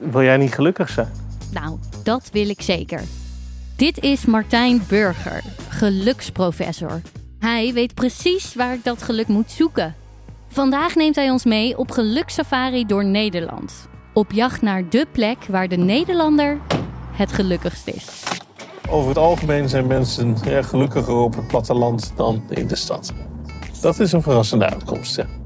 Wil jij niet gelukkig zijn? Nou, dat wil ik zeker. Dit is Martijn Burger, geluksprofessor. Hij weet precies waar ik dat geluk moet zoeken. Vandaag neemt hij ons mee op gelukssafari door Nederland. Op jacht naar de plek waar de Nederlander het gelukkigst is. Over het algemeen zijn mensen ja, gelukkiger op het platteland dan in de stad. Dat is een verrassende uitkomst. Ja.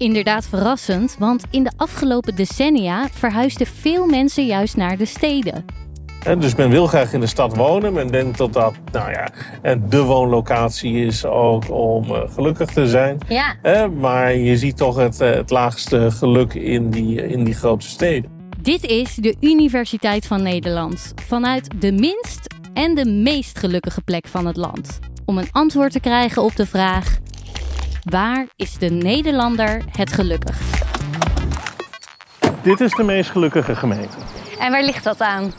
Inderdaad verrassend, want in de afgelopen decennia verhuisden veel mensen juist naar de steden. En dus men wil graag in de stad wonen. Men denkt dat dat nou ja, de woonlocatie is ook om eh, gelukkig te zijn. Ja. Eh, maar je ziet toch het, eh, het laagste geluk in die, in die grote steden. Dit is de Universiteit van Nederland. Vanuit de minst en de meest gelukkige plek van het land. Om een antwoord te krijgen op de vraag: waar is de Nederlander het gelukkigst? Dit is de meest gelukkige gemeente. En waar ligt dat aan?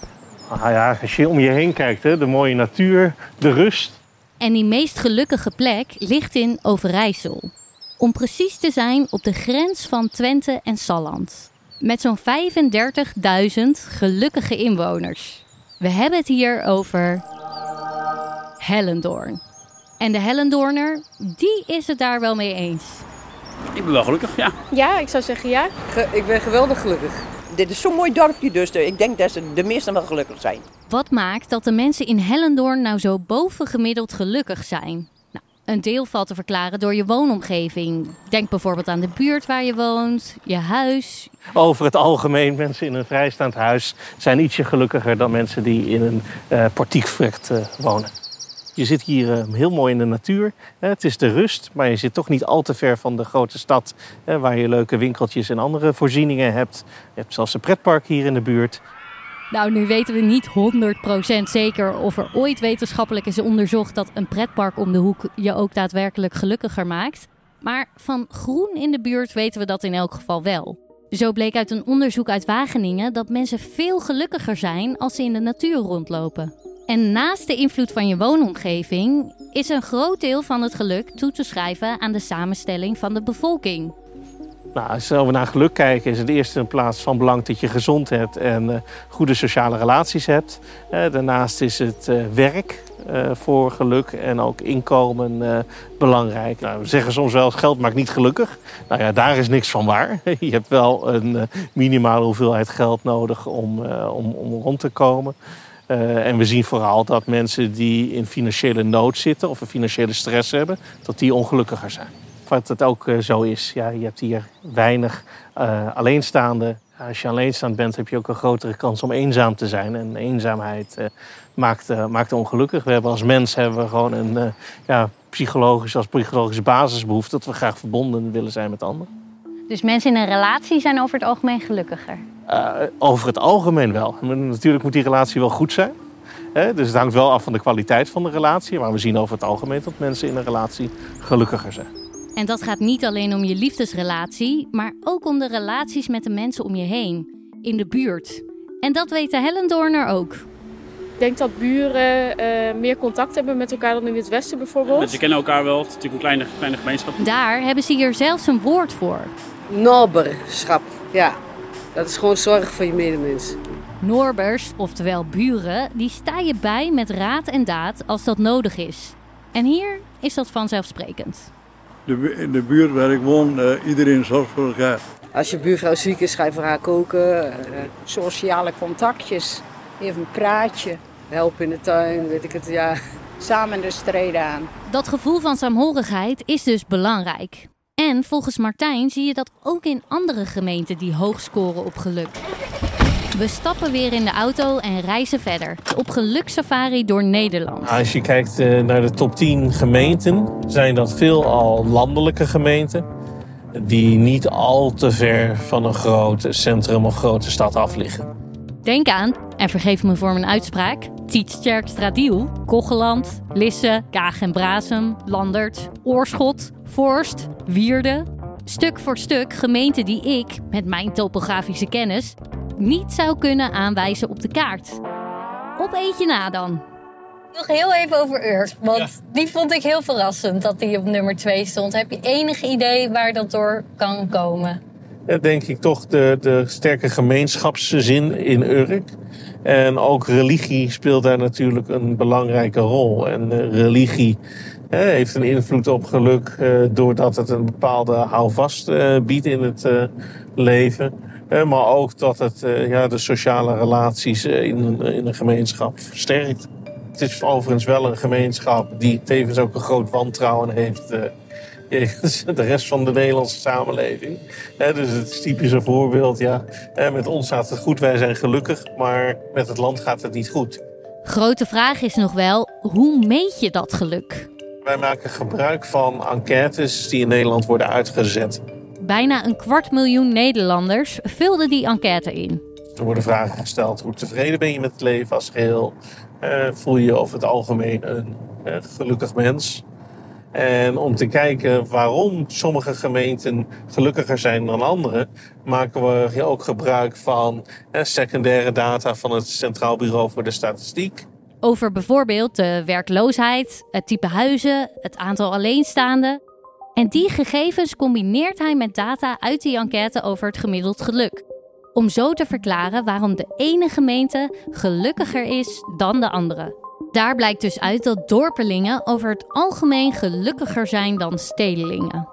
Ah ja, als je om je heen kijkt, hè, de mooie natuur, de rust. En die meest gelukkige plek ligt in Overijssel. Om precies te zijn op de grens van Twente en Salland. Met zo'n 35.000 gelukkige inwoners. We hebben het hier over Hellendoorn. En de Hellendoorner, die is het daar wel mee eens. Ik ben wel gelukkig, ja. Ja, ik zou zeggen ja. Ge- ik ben geweldig gelukkig. Dit is zo'n mooi dorpje, dus de- ik denk dat ze de meesten wel gelukkig zijn. Wat maakt dat de mensen in Hellendoorn nou zo bovengemiddeld gelukkig zijn? Nou, een deel valt te verklaren door je woonomgeving. Denk bijvoorbeeld aan de buurt waar je woont, je huis. Over het algemeen, mensen in een vrijstaand huis zijn ietsje gelukkiger dan mensen die in een eh portiekflat eh, wonen. Je zit hier eh, heel mooi in de natuur. Het is de rust, maar je zit toch niet al te ver van de grote stad... waar je leuke winkeltjes en andere voorzieningen hebt. Je hebt zelfs een pretpark hier in de buurt. Nou, nu weten we niet 100% zeker of er ooit wetenschappelijk is onderzocht dat een pretpark om de hoek je ook daadwerkelijk gelukkiger maakt. Maar van groen in de buurt weten we dat in elk geval wel. Zo bleek uit een onderzoek uit Wageningen dat mensen veel gelukkiger zijn als ze in de natuur rondlopen. En naast de invloed van je woonomgeving is een groot deel van het geluk toe te schrijven aan de samenstelling van de bevolking. Nou, als we naar geluk kijken, is het eerst in plaats van belang dat je gezond hebt en eh, goede sociale relaties hebt. Eh, daarnaast is het eh, werk voor geluk en ook inkomen belangrijk. Nou, we zeggen soms wel, geld maakt niet gelukkig. Nou ja, daar is niks van waar. Je hebt wel een minimale hoeveelheid geld nodig om, om, om rond te komen. Eh, en we zien vooral dat mensen die in financiële nood zitten of een financiële stress hebben, dat die ongelukkiger zijn. Wat het ook eh, zo is, ja, je hebt hier weinig eh, alleenstaande. Als je alleenstaand bent, heb je ook een grotere kans om eenzaam te zijn. En eenzaamheid maakt, maakt ongelukkig. We hebben als mens hebben we gewoon een ja, psychologische, als psychologische basisbehoefte dat we graag verbonden willen zijn met anderen. Dus mensen in een relatie zijn over het algemeen gelukkiger. Eh, over het algemeen wel. Maar Natuurlijk moet die relatie wel goed zijn. Hè? Dus het hangt wel af van de kwaliteit van de relatie. Maar we zien over het algemeen dat mensen in een relatie gelukkiger zijn. En dat gaat niet alleen om je liefdesrelatie, maar ook om de relaties met de mensen om je heen, in de buurt. En dat weet de Hellendoorner ook. Ik denk dat buren eh, meer contact hebben met elkaar dan in het westen bijvoorbeeld. Mensen kennen elkaar wel. Het is natuurlijk een kleine, kleine gemeenschap. Daar hebben ze hier zelfs een woord voor. Noberschap, ja. Dat is gewoon zorg voor je medemens. Noorbers, oftewel buren, die sta je bij met raad en daad als dat nodig is. En hier is dat vanzelfsprekend. De, in de buurt waar ik woon, eh, iedereen zorgt voor elkaar. Als je buurvrouw ziek is, ga je voor haar koken. eh, sociale contactjes, even een praatje, helpen in de tuin, weet ik het, ja. samen de streden aan. Dat gevoel van saamhorigheid is dus belangrijk. En volgens Martijn zie je dat ook in andere gemeenten die hoog scoren op geluk. We stappen weer in de auto en reizen verder. Op gelukssafari door Nederland. Als je kijkt eh, naar de top 10 gemeenten, zijn dat veelal landelijke gemeenten. Die niet al te ver van een groot centrum of grote stad af liggen. Denk aan, en vergeef me voor mijn uitspraak, Tietsterkstradiel, Kocheland, Lisse, Kaag en Brasem, Landert, Oorschot, Forst, Wierde. Stuk voor stuk gemeenten die ik, met mijn topografische kennis, niet zou kunnen aanwijzen op de kaart. Op eentje na dan. Nog heel even over Urt, want die vond ik heel verrassend dat die op nummer 2 stond. Heb je enig idee waar dat door kan komen? denk ik toch de, de sterke gemeenschapszin in Urk. En ook religie speelt daar natuurlijk een belangrijke rol. En eh, religie heeft een invloed op geluk eh, doordat het een bepaalde houvast eh, biedt in het leven. Maar ook dat het ja, de sociale relaties in, in een gemeenschap versterkt. Het is overigens wel een gemeenschap die tevens ook een groot wantrouwen heeft jegens de rest van de Nederlandse samenleving. Dus het is typisch een voorbeeld. Ja, met ons gaat het goed, wij zijn gelukkig, maar met het land gaat het niet goed. Grote vraag is nog wel, hoe meet je dat geluk? Wij maken gebruik van enquêtes die in Nederland worden uitgezet. Bijna een kwart miljoen Nederlanders vulden die enquête in. Er worden vragen gesteld. Hoe tevreden ben je met het leven als geheel? Eh, voel je je over het algemeen een eh, gelukkig mens? En om te kijken waarom sommige gemeenten gelukkiger zijn dan andere, maken we ook gebruik van eh, secundaire data van het Centraal Bureau voor de Statistiek. Over bijvoorbeeld de werkloosheid, het type huizen, het aantal alleenstaanden. En die gegevens combineert hij met data uit die enquête over het gemiddeld geluk. Om zo te verklaren waarom de ene gemeente gelukkiger is dan de andere. Daar blijkt dus uit dat dorpelingen over het algemeen gelukkiger zijn dan stedelingen.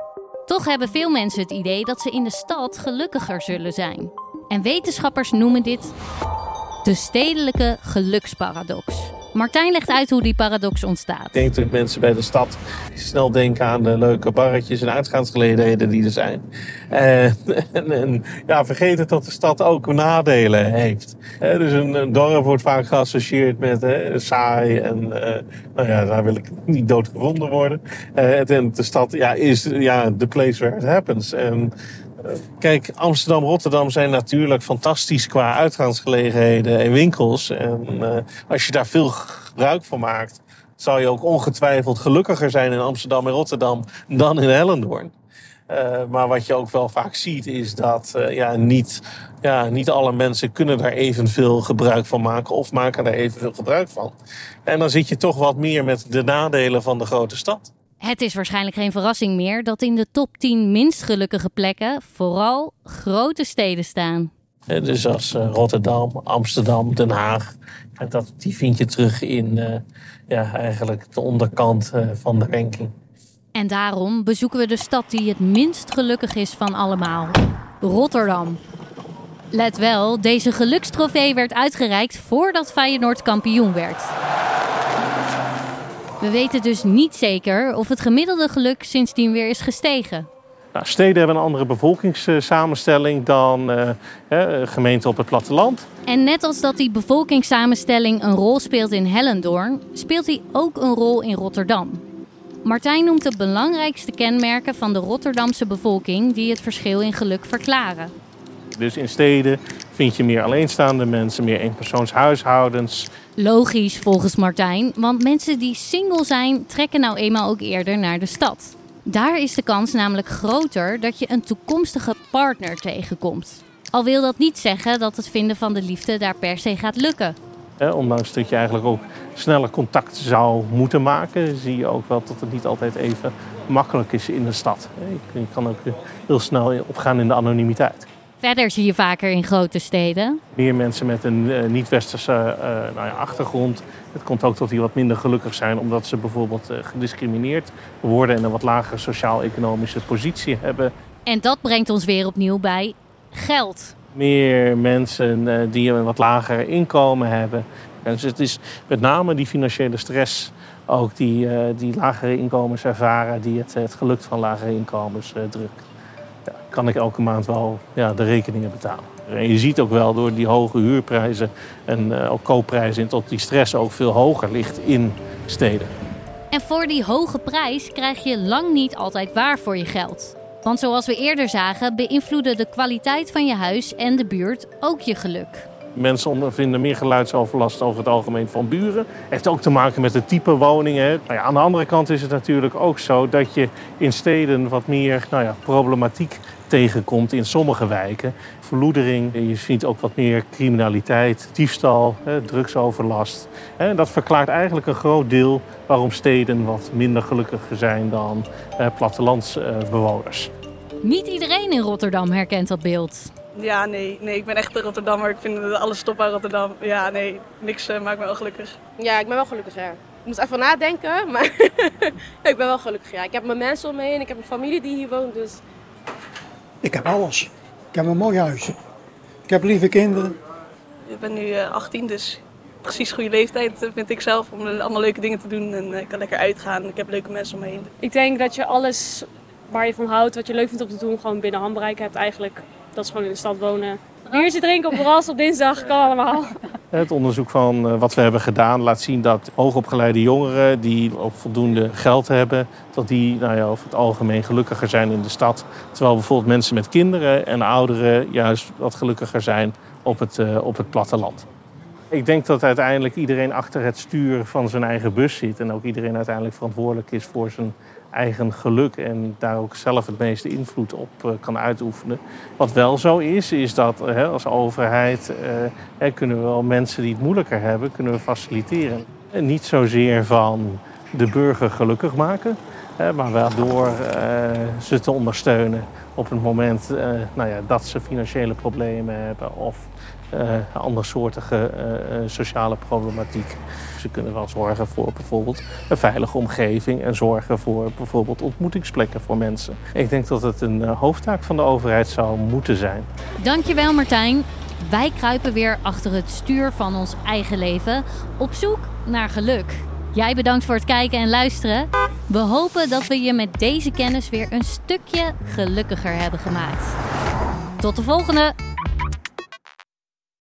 Toch hebben veel mensen het idee dat ze in de stad gelukkiger zullen zijn. En wetenschappers noemen dit de stedelijke geluksparadox. Martijn legt uit hoe die paradox ontstaat. Ik denk dat mensen bij de stad snel denken aan de leuke barretjes en uitgaansgelegenheden die er zijn. En, en, en ja, vergeten dat de stad ook nadelen heeft. Hè, dus een, dorp wordt vaak geassocieerd met hè, saai en eh, nou ja, daar wil ik niet doodgevonden worden. Eh, en de stad ja, is ja, the place where it happens. En, eh, Kijk, Amsterdam, Rotterdam zijn natuurlijk fantastisch qua uitgaansgelegenheden en winkels. En eh, als je daar veel gebruik van maakt, zal je ook ongetwijfeld gelukkiger zijn in Amsterdam en Rotterdam dan in Hellendoorn. Eh, maar wat je ook wel vaak ziet is dat eh, ja, niet, ja, niet alle mensen kunnen daar evenveel gebruik van maken of maken daar evenveel gebruik van. En dan zit je toch wat meer met de nadelen van de grote stad. Het is waarschijnlijk geen verrassing meer dat in de top 10 minst gelukkige plekken vooral grote steden staan. Dus als eh, Rotterdam, Amsterdam, Den Haag. Ja, dat, die vind je terug in eh, ja, eigenlijk de onderkant eh, van de ranking. En daarom bezoeken we de stad die het minst gelukkig is van allemaal: Rotterdam. Let wel, deze gelukstrofee werd uitgereikt voordat Feyenoord kampioen werd. We weten dus niet zeker of het gemiddelde geluk sindsdien weer is gestegen. Nou, steden hebben een andere bevolkingssamenstelling dan eh, eh, gemeenten op het platteland. En net als dat die bevolkingssamenstelling een rol speelt in Hellendoorn, speelt die ook een rol in Rotterdam. Martijn noemt de belangrijkste kenmerken van de Rotterdamse bevolking die het verschil in geluk verklaren. Dus in steden vind je meer alleenstaande mensen, meer eenpersoonshuishoudens. Logisch volgens Martijn, want mensen die single zijn trekken nou eenmaal ook eerder naar de stad. Daar is de kans namelijk groter dat je een toekomstige partner tegenkomt. Al wil dat niet zeggen dat het vinden van de liefde daar per se gaat lukken. Hè, ondanks dat je eigenlijk ook sneller contact zou moeten maken, zie je ook wel dat het niet altijd even makkelijk is in de stad. Je kan ook heel snel opgaan in de anonimiteit. Verder zie je vaker in grote steden. Meer mensen met een eh, niet-westerse eh, nou ja, achtergrond. Het komt ook tot die wat minder gelukkig zijn omdat ze bijvoorbeeld eh, gediscrimineerd worden en een wat lagere sociaal-economische positie hebben. En dat brengt ons weer opnieuw bij geld. Meer mensen eh, die een wat lager inkomen hebben. En dus het is met name die financiële stress ook die, eh, die lagere inkomens ervaren, die het, het geluk van lagere inkomens eh, drukt. Kan ik elke maand wel ja, de rekeningen betalen. En je ziet ook wel door die hoge huurprijzen en eh, ook koopprijzen, dat die stress ook veel hoger ligt in steden. En voor die hoge prijs krijg je lang niet altijd waar voor je geld. Want zoals we eerder zagen, beïnvloeden de kwaliteit van je huis en de buurt ook je geluk. Mensen ondervinden meer geluidsoverlast over het algemeen van buren. Heeft ook te maken met het type woningen. Nou ja, aan de andere kant is het natuurlijk ook zo dat je in steden wat meer nou ja, problematiek tegenkomt in sommige wijken. Verloedering, je ziet ook wat meer criminaliteit, diefstal, drugsoverlast. Dat verklaart eigenlijk een groot deel waarom steden wat minder gelukkig zijn dan plattelandsbewoners. Niet iedereen in Rotterdam herkent dat beeld. Ja, nee, nee, ik ben echt een Rotterdammer. Ik vind alles top aan Rotterdam. Ja, nee, niks uh, maakt me wel gelukkig. Ja, ik ben wel gelukkig, ja. Ik moest even nadenken, maar ik ben wel gelukkig, ja. Ik heb mijn mensen om me heen, ik heb een familie die hier woont, dus... Ik heb alles. Ik heb een mooi huis. Ik heb lieve kinderen. Ik ben nu uh, 18, dus precies goede leeftijd vind ik zelf om allemaal leuke dingen te doen. En ik kan lekker uitgaan. Ik heb leuke mensen om me heen. Ik denk dat je alles waar je van houdt, wat je leuk vindt om te doen, gewoon binnen handbereik hebt eigenlijk. Dat is gewoon in de stad wonen. Biertje drinken op terras op dinsdag, kan allemaal. Het onderzoek van wat we hebben gedaan laat zien dat hoogopgeleide jongeren die ook voldoende geld hebben, dat die nou ja, over het algemeen gelukkiger zijn in de stad. Terwijl bijvoorbeeld mensen met kinderen en ouderen juist wat gelukkiger zijn op het, uh, op het platteland. Ik denk dat uiteindelijk iedereen achter het stuur van zijn eigen bus zit. En ook iedereen uiteindelijk verantwoordelijk is voor zijn eigen geluk. En daar ook zelf het meeste invloed op uh, kan uitoefenen. Wat wel zo is, is dat uh, als overheid uh, kunnen we wel mensen die het moeilijker hebben, kunnen we faciliteren. En niet zozeer van de burger gelukkig maken. Maar wel door ze te ondersteunen op het moment nou ja, dat ze financiële problemen hebben of uh, andersoortige sociale problematiek. Ze kunnen wel zorgen voor bijvoorbeeld een veilige omgeving en zorgen voor bijvoorbeeld ontmoetingsplekken voor mensen. Ik denk dat het een hoofdtaak van de overheid zou moeten zijn. Dankjewel Martijn. Wij kruipen weer achter het stuur van ons eigen leven op zoek naar geluk. Jij bedankt voor het kijken en luisteren. We hopen dat we je met deze kennis weer een stukje gelukkiger hebben gemaakt. Tot de volgende!